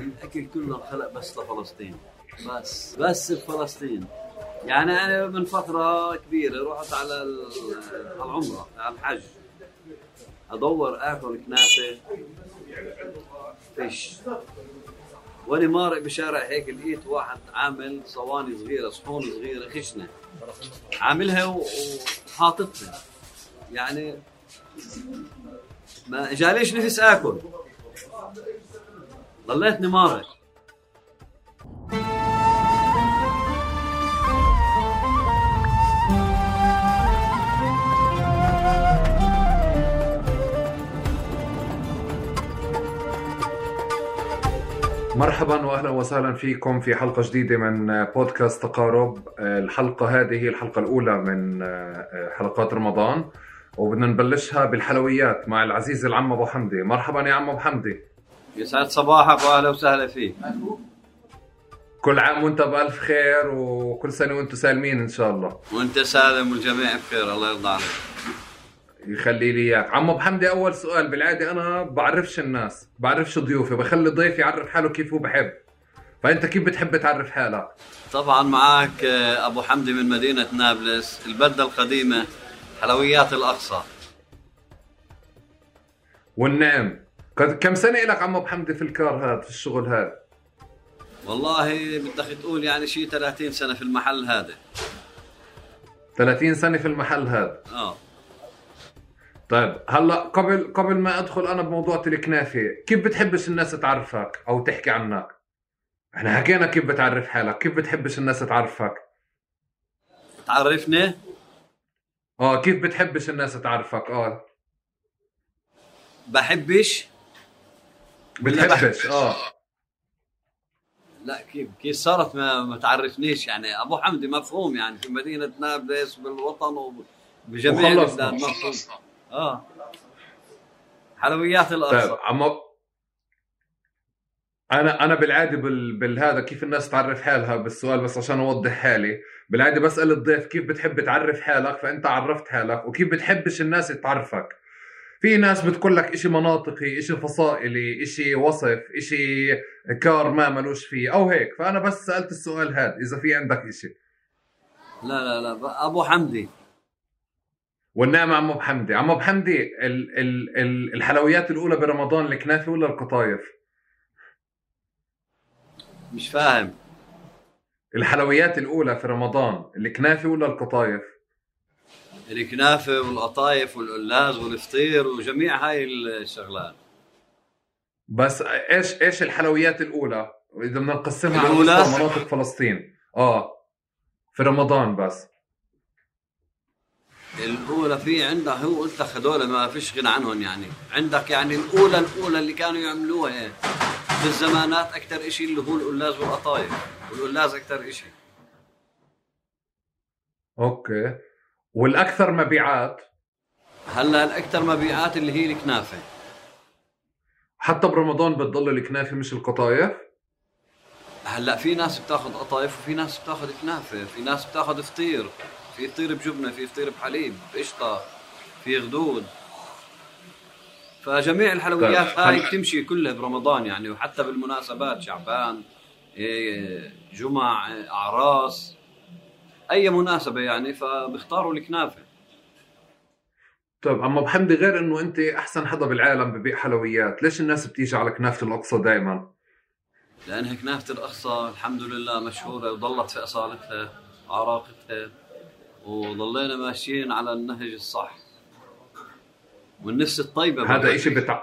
الاكل كله انخلق بس لفلسطين. بس بس بفلسطين. يعني أنا من فترة كبيرة رحت على ال- على العمرة على الحج. أدور آكل كنافة. فيش. وأنا مارق بشارع هيك لقيت واحد عامل صواني صغيرة صحون صغيرة خشنة. عاملها وحاططها. يعني ما جاليش نفس آكل. ضليتني مارق مرحبا واهلا وسهلا فيكم في حلقة جديدة من بودكاست تقارب. الحلقة هذه هي الحلقة الأولى من حلقات رمضان وبدنا نبلشها بالحلويات مع العزيز العم أبو حمدي. مرحبا يا عم أبو حمدي. يسعد صباحك وأهلا وسهلا فيك. كل عام وأنت بألف خير وكل سنة وأنتم سالمين إن شاء الله. وأنت سالم والجميع بخير الله يرضى عليك. يخلي لي إياك. عم ابو حمدي أول سؤال بالعادة أنا بعرفش الناس بعرفش ضيوفي بخلي ضيفي يعرف حاله كيف هو بحب. فأنت كيف بتحب تعرف حالك؟ طبعا معك آه، أبو حمدي من مدينة نابلس البلدة القديمة حلويات الأقصى. والنعم. كم سنة لك عم ابو حمدي في الكار هذا في الشغل هذا؟ والله بدك تقول يعني شيء 30 سنة في المحل هذا. 30 سنة في المحل هذا؟ آه. طيب هلا قبل قبل ما أدخل أنا بموضوع الكنافة كيف بتحبش الناس تعرفك أو تحكي عنك؟ إحنا حكينا كيف بتعرف حالك كيف بتحبش الناس تعرفك؟ تعرفني؟ آه كيف بتحبش الناس تعرفك؟ آه. بحبش؟ بتحبش آه. لا كيف كيف صارت ما, ما تعرفنيش يعني. أبو حمدي مفهوم يعني. في مدينة نابلس بالوطن وبجميع. البلاد. مفهوم. آه. حلويات طيب الاقصى عم أنا أنا بالعادة بال... بالهذا كيف الناس تعرف حالها؟ بالسؤال بس عشان أوضح حالي. بالعادة بسأل الضيف كيف بتحب تعرف حالك فأنت عرفت حالك وكيف بتحبش الناس تعرفك. في ناس بتقول لك إشي مناطقي إشي فصائلي إشي وصف إشي كار ما ملوش فيه أو هيك. فأنا بس سألت السؤال هذا إذا في عندك إشي. لا لا لا أبو حمدي. والنعم عم أبو حمدي. عم أبو حمدي ال... ال... ال... الحلويات الأولى برمضان الكنافة ولا القطايف؟ مش فاهم. الحلويات الأولى في رمضان الكنافة ولا القطايف؟ الكنافة والقطايف والقلاز والفطير وجميع هاي الشغلات. بس إيش إيش الحلويات الأولى؟ إذا بدنا نقسمها على مناطق فلسطين. آه في رمضان بس. الأولى في عندها هو قلت لك هذول ما فيش غنى عنهم يعني. عندك يعني الاولى الأولى اللي كانوا يعملوها بالزمانات أكثر شيء اللي هو القلاز والقطايف. والقلاز أكثر شيء أوكي. والأكثر مبيعات. هلا الأكثر مبيعات اللي هي الكنافة. حتى برمضان بتضل الكنافة مش القطايف؟ هلا في ناس بتاخذ قطايف وفي ناس بتاخذ كنافة في ناس بتاخذ فطير في فطير بجبنة في فطير بحليب قشطة في غدود. فجميع الحلويات طيب، هاي بتمشي كلها برمضان يعني وحتى بالمناسبات شعبان إيه، جمع إيه، أعراس. أي مناسبة يعني فبيختاروا الكنافة. طيب عم ابو حمدي غير إنه أنت أحسن حدا بالعالم ببيع حلويات ليش الناس بتيجي على كنافة الأقصى دائما لانها كنافة الأقصى الحمد لله مشهورة وظلت في أصالتها عراقتها وظلينا ماشيين على النهج الصح. والنفس الطيبة هذا. إشي بتع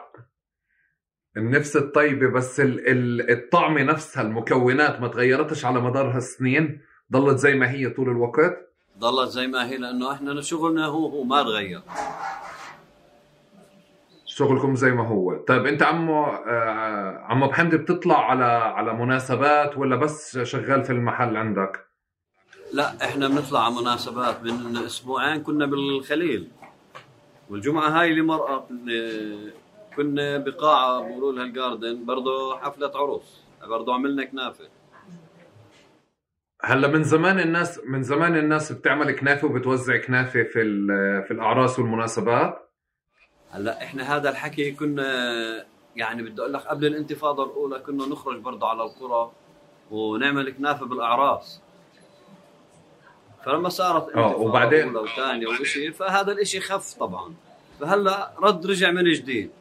النفس الطيبة بس ال... ال... الطعمة نفسها المكونات ما تغيرتش على مدار هالسنين. ضلت زي ما هي طول الوقت؟ ظلت زي ما هي لأنه إحنا شغلنا هو هو ما تغير. شغلكم زي ما هو. طيب أنت عمو آه عمو بحمدي بتطلع على على مناسبات ولا بس شغال في المحل عندك؟ لا إحنا بنطلع على مناسبات من أسبوعين كنا بالخليل. والجمعة هاي اللي مرقت كنا بقاعة بيقولوا لها الجاردن برضه حفلة عروس برضه عملنا كنافة. هلا من زمان الناس من زمان الناس بتعمل كنافة وبتوزع كنافة في في الأعراس والمناسبات. هلا إحنا هذا الحكي كنا يعني بدي أقول لك قبل الانتفاضة الأولى كنا نخرج برضه على القرى ونعمل كنافة بالأعراس. فلما صارت انتفاضة وبعدين؟ أولى وثانية وشيء فهذا الشيء خف طبعا. فهلا رد رجع من جديد.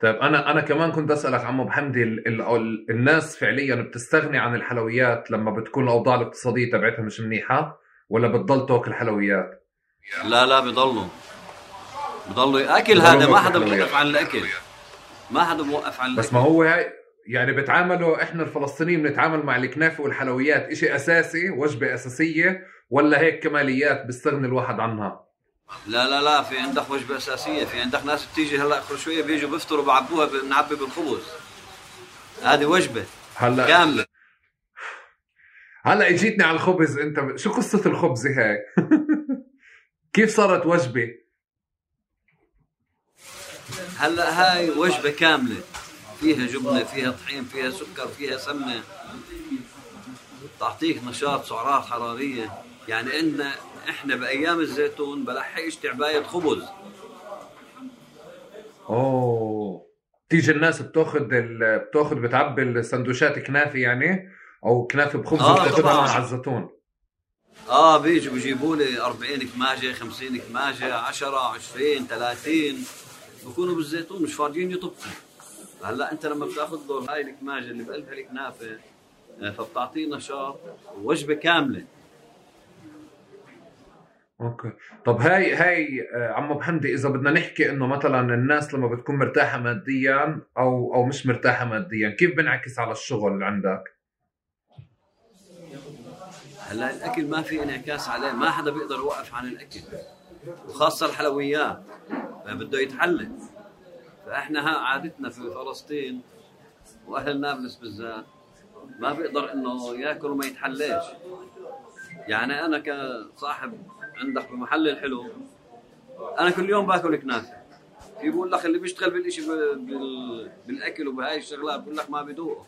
طيب أنا أنا كمان كنت أسألك عمو بحمدي ال ال ال الناس فعليا بتستغني عن الحلويات لما بتكون الأوضاع الاقتصادية تبعتها مش منيحة؟ ولا بتضل تاكل حلويات؟ لا لا بضلوا. بضلوا. أكل هذا ما حدا بوقف عن الأكل. ما حدا بوقف عن الأكل. بس ما هو هاي يعني بتعاملوا إحنا الفلسطينيين بنتعامل مع الكنافه والحلويات شيء أساسي وجبة أساسية ولا هيك كماليات بيستغني الواحد عنها؟ لا لا لا في عندك وجبة أساسية في عندك ناس بتيجي هلأ اخر شوية بيجوا بيفطروا بعبوها بنعبي بالخبز. هذه وجبة هلا كاملة. هلأ اجيتني على الخبز انت شو قصة الخبز هاي كيف صارت وجبة؟ هلأ هاي وجبة كاملة. فيها جبنة فيها طحين فيها سكر فيها سمنة. تعطيك نشاط سعرات حرارية. يعني عندنا إحنا بأيام الزيتون بلحقش تعباية خبز. أوه. تيجي الناس بتاخذ ال... بتاخذ بتعبي السندوتشات كنافة يعني أو كنافة بخبز آه بتاخذها على الزيتون. آه بيجوا بيجيبوا لي 40 كماجة 50 كماجة 10 20 30 بكونوا بالزيتون مش فاضيين يطبخوا. هلأ أنت لما بتاخذ له هاي الكماجة اللي بقلبها الكنافة آه، فبتعطيه نشاط ووجبه كاملة. أوكي. طب هاي هاي آه، عمو بحمدي إذا بدنا نحكي إنه مثلا الناس لما بتكون مرتاحة ماديا أو أو مش مرتاحة ماديا كيف بنعكس على الشغل عندك؟ هلا الأكل ما في انعكاس عليه ما حدا بيقدر يوقف عن الأكل وخاصة الحلويات فبده يتحلى فإحنا عادتنا في فلسطين واهل نابلس بالذات ما بيقدر إنه ياكل وما يتحلاش يعني أنا كصاحب عندك بمحل الحلو أنا كل يوم باكل كنافة. في بقول لك اللي بيشتغل بالشيء بالأكل وبهاي الشغلات بقول لك ما بدوقه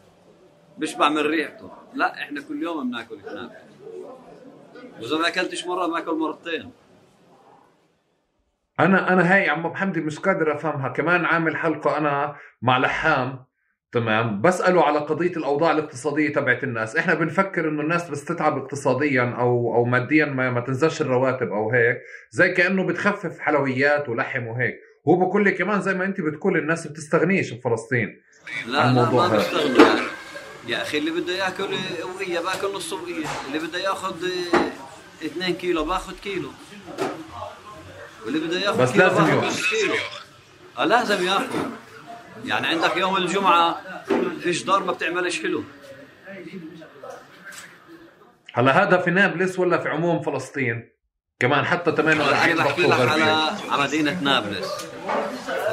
بيشبع من ريحته. لا إحنا كل يوم بناكل كنافة. وإذا ما أكلتش مرة باكل مرتين. أنا أنا هاي عم بحمدي مش قادر أفهمها. كمان عامل حلقة أنا مع لحام. تمام؟ بساله على قضية الأوضاع الاقتصادية تبعت الناس. إحنا بنفكر إنه الناس بس تتعب اقتصاديا أو أو ماديا ما, ما تنزلش الرواتب أو هيك زي كأنه بتخفف حلويات ولحم وهيك. هو بقول لي كمان زي ما أنت بتقول الناس بتستغنيش بفلسطين لا لا ما بيستغنوا يعني يا أخي اللي بده يأكل وقيه بأكل نص وقيه اللي بده يأخذ 2 كيلو بأخذ كيلو. واللي بده يأخذ بس لازم ياخذ كيلو. آه لازم يأخذ. يعني عندك يوم الجمعة فيش دار ما بتعملش حلو. هلا هذا في نابلس ولا في عموم فلسطين؟ كمان حتى 48 بحكي لك على على مدينة نابلس.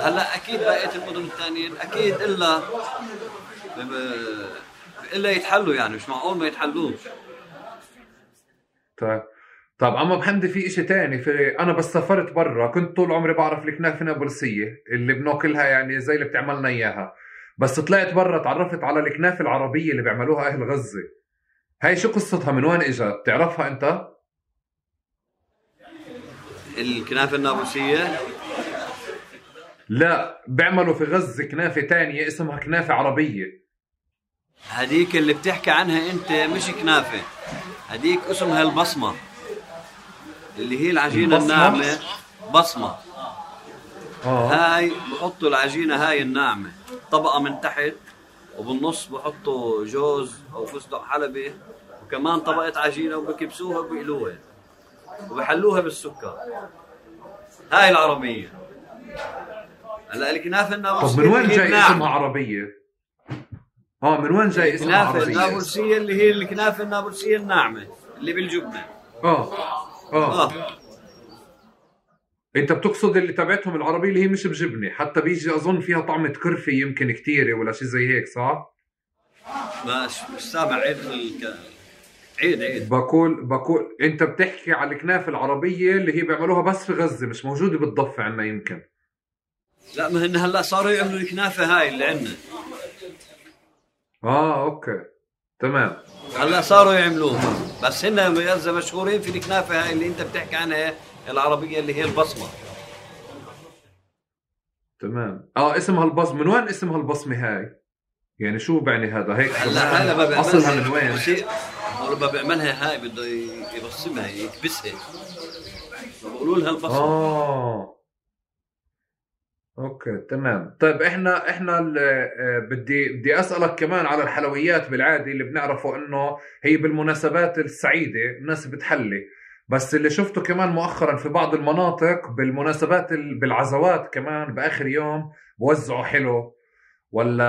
هلا أكيد بقية المدن الثانيين أكيد الا إلا يتحلوا يعني مش معقول ما يتحلوش. طيب. طب عم بحمدي في إشي تاني في أنا بس سافرت برا كنت طول عمري بعرف الكنافة نابلسية اللي بناكلها يعني زي اللي بتعملنا إياها. بس طلعت برا تعرفت على الكنافة العربية اللي بيعملوها أهل غزة. هاي شو قصتها؟ من وين اجت بتعرفها أنت؟ الكنافة النابلسية؟ لا بيعملوا في غزة كنافة تانية اسمها كنافة عربية. هذيك اللي بتحكي عنها أنت مش كنافة هذيك اسمها البصمة. اللي هي العجينة الناعمة. بصمة. آه. هاي بحطوا العجينة هاي الناعمة. طبقة من تحت وبالنص بحطوا جوز أو فستق حلبي وكمان طبقة عجينة وبكبسوها وبيقلوها وبحلوها بالسكر. هاي العربية. هلأ الكنافه النابلسيه طب من وين جاي اسمها عربية؟ آه من وين جاي اسمها؟ الكنافه النابلسيه اللي هي الكنافه النابلسيه الناعمة اللي بالجبنة. آه. آه, آه. أنت بتقصد اللي تبعتهم العربية اللي هي مش بجبنة. حتى بيجي أظن فيها طعمة كرفي يمكن كثيره ولا شيء زي هيك صح؟ مش مش سامع. عيد الك... عيد عيد. بقول بقول أنت بتحكي على الكنافة العربية اللي هي بيعملوها بس في غزة مش موجودة بالضفة عندنا يمكن. لا ما هن هلا صاروا يعملوا الكنافة هاي اللي عندنا. آه أوكي. تمام. هلا صاروا يعملوها بس هن بغزه مشهورين في الكنافة هاي اللي انت بتحكي عنها العربية اللي هي البصمة. تمام. آه اسمها البصمه من وين اسمها البصمه هاي؟ يعني شو بعني هذا؟ هيك هلا هلا ما أصلها بيعملها من وين؟ لما بيعملها هاي بده يبصمها يكبسها. بقولوا لها البصمة. آه. أوكي تمام. طيب إحنا إحنا آه، بدي بدي أسألك كمان على الحلويات بالعادي اللي بنعرفه إنه هي بالمناسبات السعيدة الناس بتحلي. بس اللي شفته كمان مؤخرا في بعض المناطق بالمناسبات ال- بالعزوات كمان بآخر يوم بوزعوا حلو. ولا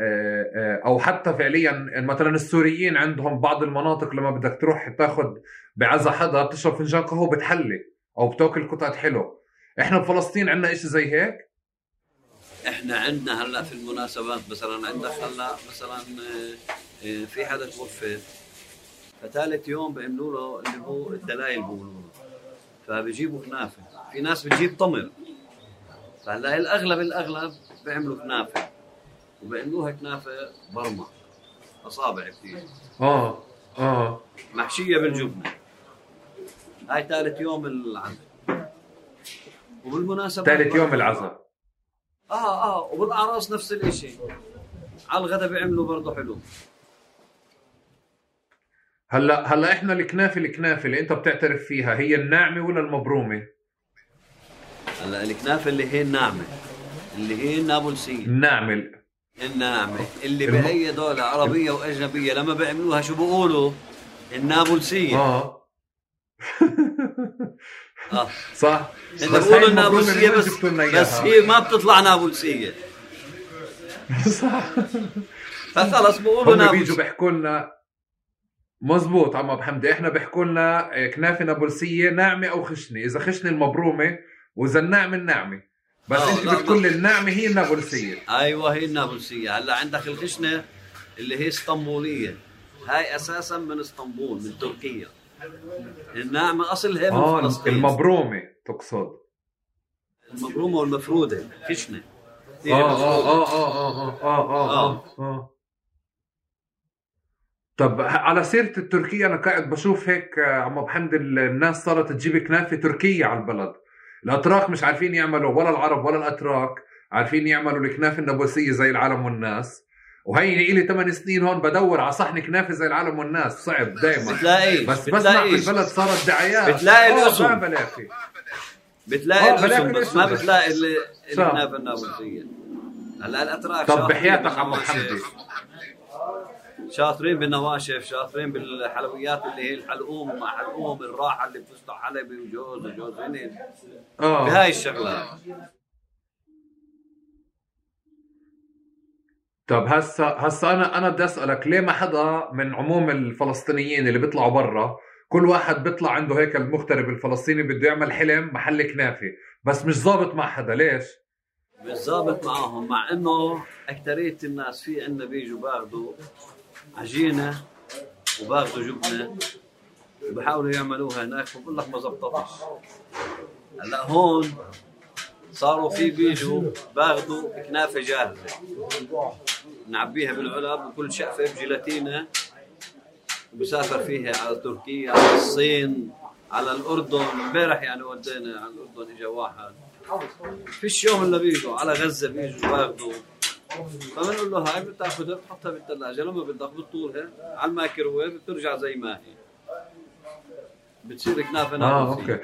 آه، آه، أو حتى فعليا مثلا السوريين عندهم بعض المناطق لما بدك تروح تاخذ بعزا حدا بتشرب فنجان قهوة بتحلي أو بتاكل قطعة حلو. إحنا بفلسطين عندنا إشي زي هيك؟ إحنا عندنا هلا في المناسبات مثلا عندك هلا مثلا آه، آه، في حدا توفى. فثالث يوم بيعملوا له اللي هو الدلايل بيقولوا له. فبيجيبوا كنافة. في ناس بتجيب تمر. فهلا الأغلب الأغلب بيعملوا كنافة. وبيعملوها كنافة برمة. أصابع كثير آه آه. محشية بالجبنة. هاي ثالث يوم العزاء. وبالمناسبة ثالث يوم العزاء. آه آه وبالاعراس نفس الإشي. على الغداء بيعملوا برضه حلو. هلا هلا إحنا الكنافة الكنافة اللي أنت بتعترف فيها هي الناعمة ولا المبرومة؟ هلا الكنافة اللي هي الناعمة. اللي هي النابلسية. الناعمة. الناعمة. اللي الم- بأي دولة عربية وأجنبية لما بيعملوها شو بيقولوا؟ النابلسية. آه. آه. صح؟ النابلسية اللي بس بس. هي ما بتطلع نابلسية صح. فخلص بيقولوا هم بيجوا بيحكوا لنا. مزبوط عم أبو حمدي إحنا بيحكوا لنا كنافة نابلسيه ناعمة أو خشنة. إذا خشنة المبرومة وإذا الناعمة الناعمة. بس آه، أنت بتقول الناعمة هي النابلسيه أيوه هي النابلسية هلأ عندك الخشنة اللي هي إسطنبولية. هاي أساسا من إسطنبول من تركيا. الناعمة اصلها من آه فلسطين المبرومه تقصد المبرومة والمفرودة خشنة آه مفرودة. آه آه آه آه آه آه آه طب على سيرة التركية أنا قاعد بشوف هيك آه، عم أبو حمد ال- الناس صارت تجيب كنافة تركية على البلد الأتراك مش عارفين يعملوا ولا العرب ولا الأتراك عارفين يعملوا الكنافة النابلسية زي العالم والناس وهي إلي 8 سنين هون بدور على صحن كنافة زي العالم والناس. صعب دايما. بتلاقيش بس بسمع في البلد صارت دعايات بتلاقي الاسم. ما بلاقي بتلاقي الاسم بس ما. بتلاقي. الكنافه النابلسيه هلا الأتراك طب بحياتك عم بالنواشف. حمدي شاطرين بالنواشف شاطرين بالحلويات اللي هي الحلقوم ومع حلقوم الراحة اللي بفستق حلبي وجوز وجوز آه بهاي الشغلات. طب هسا هسا أنا أنا بدي أسألك ليه ما حدا من عموم الفلسطينيين اللي بيطلعوا برا كل واحد بيطلع عنده هيك المغترب الفلسطيني بده يعمل حلم محل كنافة؟ بس مش ظابط مع حدا ليش؟ بالضبط معاهم مع إنه اكثريه الناس في عندنا بيجوا باخذوا عجينة وباخذوا جبنة وبحاولوا يعملوها هناك بقول لك ما زبطتش. هلأ هون صاروا في بيجوا باخذوا كنافة جاهزة. نعبيها بالعلب وكل شقفه بجيلاتينة وبسافر فيها على تركيا على الصين على الأردن. امبارح يعني ودينا على الأردن اجى واحد. فيش يوم إلا بيجوا على غزة بيجوا باخذوا فبنقول له هاي بتأخذها بتحطها بالثلاجه لما بدك بتطولها على الميكروويف بترجع زي ما هي. بتصير كنافة آه. okay.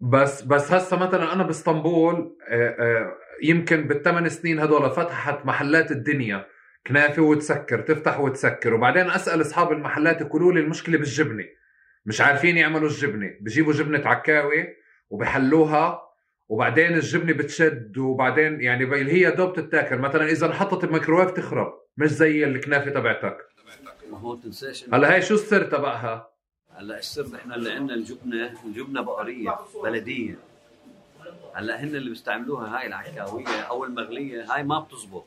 بس بس هسا مثلا أنا بإسطنبول آه، آه، يمكن بالثمان سنين هدول فتحت محلات الدنيا كنافة وتسكر تفتح وتسكر وبعدين أسأل أصحاب المحلات يقولوا لي المشكلة بالجبنة. مش عارفين يعملوا الجبنة بجيبوا جبنة عكاوي وبحلوها وبعدين الجبنة بتشد وبعدين يعني اللي هي دوب تتاكل. مثلا إذا انحطت الميكروويف تخرب مش زي الكنافة تبعتك. ما هو تنساش هلا هي شو السر تبعها؟ هلا السر إحنا اللي عندنا الجبنة الجبنة بقرية بلدية. هلا هن اللي بيستعملوها هاي العكاوية أو المغلية هاي ما بتزبط.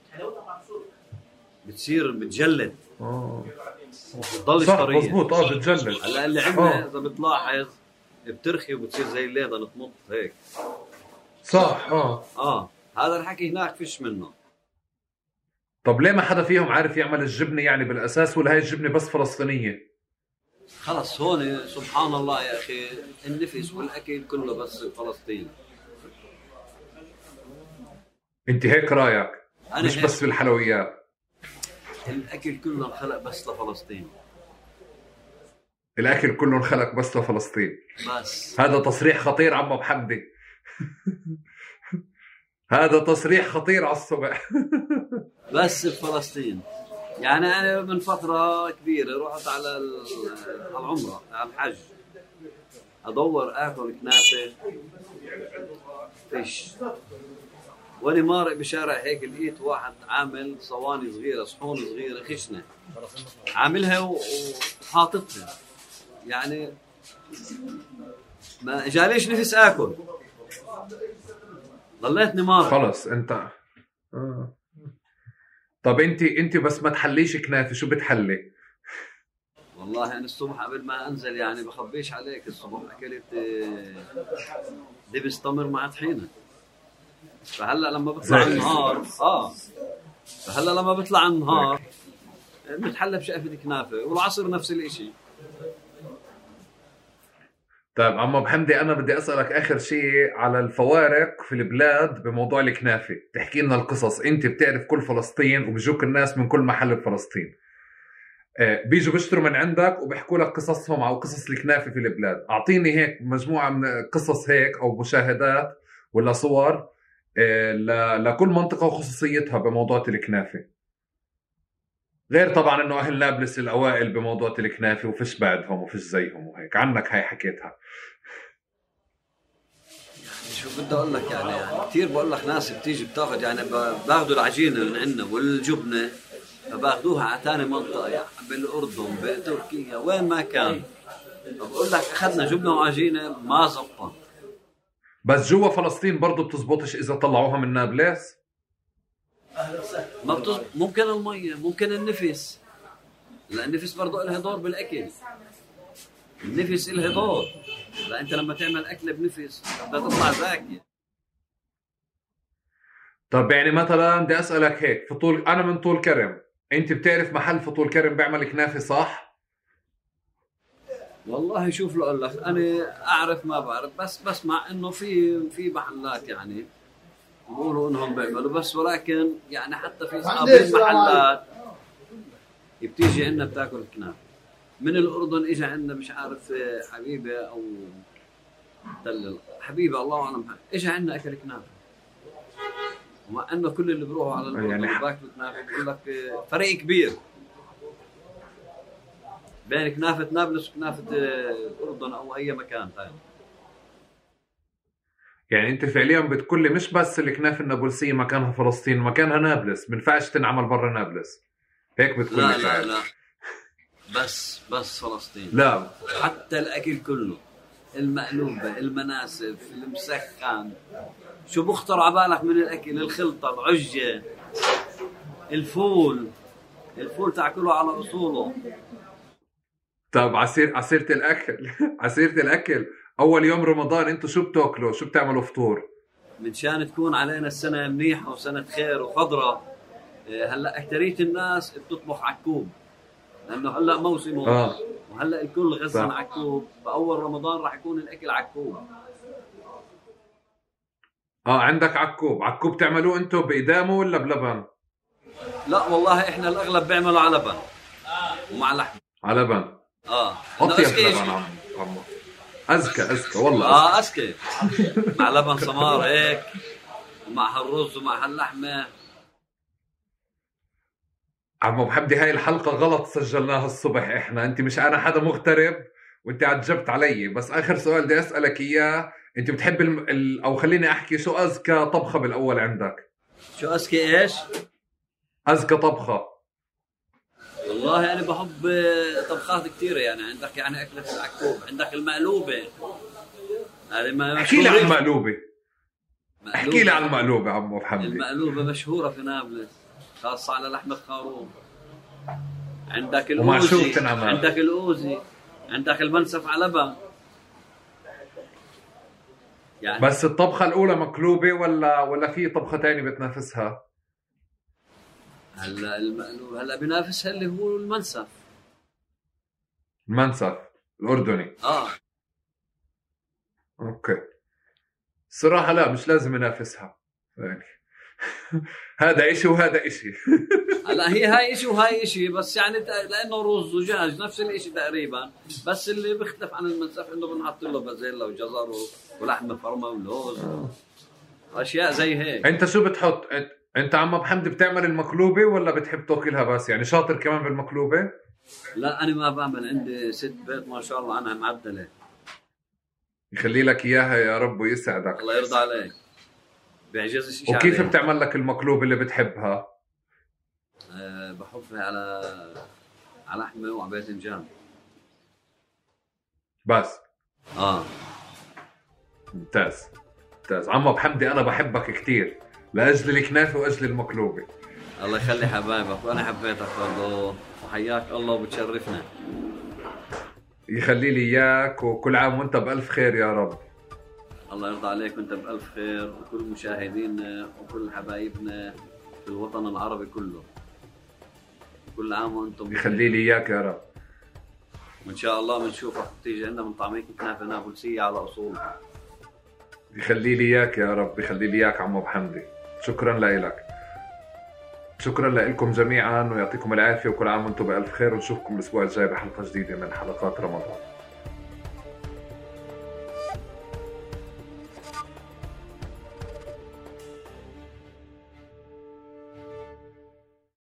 بتصير بتجلد آه بتضلش صح طرية. مزبوط آه بتجلد. هلا اللي عندنا آه. إذا بتلاحظ بترخي وبتصير زي الليضة تمط هيك. صح آه. آه هذا الحكي هناك فيش منه. طب ليه ما حدا فيهم عارف يعمل الجبنة يعني بالأساس ولا هاي الجبنة بس فلسطينية؟ خلص هون سبحان الله يا أخي النفس والأكل كله بس فلسطين. انت هيك رايك. أنا مش هيك. بس في الحلويات. الأكل كله انخلق بس لفلسطين. الأكل كله انخلق بس لفلسطين. بس. هذا تصريح خطير عم ابو حمدي هذا تصريح خطير على الصبح بس بفلسطين. يعني أنا من فترة كبيرة رحت على العمرة على الحج. أدور آكل كنافة. فيش. وأنا مارق بشارع هيك لقيت واحد عامل صواني صغيرة صحون صغيرة خشنة. عاملها وحاططها. يعني ما جاليش نفس آكل. ضليتني مارق. خلص انت. آه. طب انت انت بس ما تحليش كنافة شو بتحلي؟ والله أنا الصبح قبل ما أنزل يعني بخبيش عليك الصبح أكلت دبس تمر مع طحينة. فهلا لما بطلع النهار آه. فهلا لما بطلع النهار بتحلى بشقفة كنافه والعصر نفس الإشي. طيب عم ابو حمدي أنا بدي أسألك آخر شيء على الفوارق في البلاد بموضوع الكنافة. تحكي لنا القصص. أنت بتعرف كل فلسطين وبيجوك الناس من كل محل بفلسطين. آه، بيجوا بيشتروا من عندك وبيحكوا لك قصصهم أو قصص الكنافة في البلاد. أعطيني هيك مجموعة من قصص هيك أو مشاهدات ولا صور لكل منطقة وخصوصيتها بموضوع الكنافه غير طبعا إنه أهل نابلس الأوائل بموضوع الكنافه وفيش بعدهم وفيش زيهم وهيك. عنك هاي حكيتها. شو بدي أقول لك يعني, يعني كثير بقول لك ناس بتيجي بتاخذ يعني باخذوا العجينة من عندنا والجبنة فباخذوها على ثاني منطقة يعني بالأردن بتركيا وين ما كان. بقول لك أخذنا جبنة وعجينة ما زبطت بس جوا فلسطين برضه بتزبطش إذا طلعوها من نابلس ما بتز... ممكن المية ممكن النفس. لا النفس برضه لها دور بالأكل. النفس لها دور. لا أنت لما تعمل اكله بنفس بدها تطلع زاكيه طب يعني مثلا بدي أسألك هيك في طول أنا من طول كرم. أنت بتعرف محل في طول كرم بيعمل كنافه صح؟ والله شوف لو أقول لك أنا أعرف ما بعرف بس بسمع إنه في في محلات يعني بيقولوا إنهم بيعملوا بس ولكن يعني حتى في أصحاب المحلات بتيجي عندنا بتاكل كنافة. من الأردن اجى عندنا مش عارف حبيبه أو تل حبيبه الله أعلم اجى عندنا أكل كنافة. ومع إنه كل اللي بيروحوا على الأردن يعني باكلوا كنافة بيقول لك فريق كبير. بين كنافه نابلس وكنافه الاردن أو أي مكان ثاني. يعني أنت فعليا بتقول لي مش بس الكنافه النابلسية مكانها فلسطين مكانها نابلس. بنفعش تنعمل برا نابلس. هيك بتقول لا لا. لا. بس بس فلسطين. لا. حتى الأكل كله المقلوبه المناسف المسخن. شو بخطر على بالك من الأكل؟ الخلطة العجة الفول. الفول تاكله على أصوله. طب عسير عسيرة الأكل. عسيرة الأكل. أول يوم رمضان أنتوا شو بتأكلوا؟ شو بتعملوا فطور؟ من شان تكون علينا السنة منيحة وسنة خير وخضراء إيه، هلأ اكثريه الناس بتطبخ عكوب. لأنه هلأ موسمه آه. وهلأ الكل غزن. عكوب. فأول رمضان راح يكون الأكل عكوب. آه عندك عكوب. عكوب تعملوه أنتوا بإدامة ولا بلبن؟ لا والله إحنا الأغلب بيعملوا على لبن ومع لحم. على لبن آه. اطيب لبن عمو أذكى أذكى والله آه اسكي مع لبن سمار هيك ومع هالرز ومع هاللحمة. عم ابو حمدي هاي الحلقة غلط سجلناها الصبح إحنا. أنت مش أنا حدا مغترب وأنت عجبت علي. بس آخر سؤال بدي أسألك إياه. أنت بتحب الم... ال... أو خليني أحكي شو أذكى طبخة بالأول عندك؟ شو اسكي إيش؟ أذكى طبخة. والله أنا بحب طبخات كثيرة يعني. عندك يعني أكلة العكوب عندك المقلوبة. هذه ما احكي لي عن. المقلوبة. احكي لي عن المقلوبة عم ابو حمدي المقلوبة مشهورة في نابلس خاصة على لحمه خروف عندك الأوزي؟ عندك الأوزي. عندك المنسف على لبن. يعني بس الطبخة الأولى مقلوبة ولا ولا في طبخة تانية بتنافسها؟ هلا المقلوب هلا بينافسها اللي هو المنسف؟ المنسف الأردني. آه. أوكي. الصراحه لا مش لازم ينافسها يعني. هذا إشي وهذا إشي. هلا هي هاي إشي وهاي إشي بس يعني لأنه رز ودجاج نفس الإشي تقريبا. بس اللي بيختلف عن المنسف إنه بنحط له بازيلا وجزر و- ولحمة فرمة ولوز أشياء زي هيك. أنت شو بتحط؟ انت, عم بحمد بتعمل المقلوبة ولا بتحب تاكلها بس؟ يعني شاطر كمان بالمقلوبة؟ لا أنا ما بعمل عندي ست بيت ما شاء الله عنها معدلة. يخلي لك إياها يا رب ويسعدك. الله يرضى عليك. بيعجزش شيء وكيف عليه. بتعمل لك المقلوبة اللي بتحبها؟ أه بحطها على على لحمة وعباذنجان بس؟ آه. ممتاز. ممتاز. عمو بحمدي أنا بحبك كثير لأجل الكنافه وأجل المقلوبه الله يخلي حبايبك. وأنا حبيتك برضه وحياك الله وبتشرفنا. يخلي لي إياك وكل عام وأنت بألف خير يا رب. الله يرضى عليك وأنت بألف خير وكل مشاهدينا وكل حبايبنا في الوطن العربي كله. كل عام وأنتم. يخلي لي إياك يا رب. وإن شاء الله بنشوفك تيجي عندنا من طعميك كنافة نابلسية على اصولها يخلي لي إياك يا رب. يخلي لي إياك عمو بحمدي شكرا لك شكرا لكم جميعا ويعطيكم العافية وكل عام وأنتم بألف خير ونشوفكم الأسبوع الجاي بحلقة جديدة من حلقات رمضان.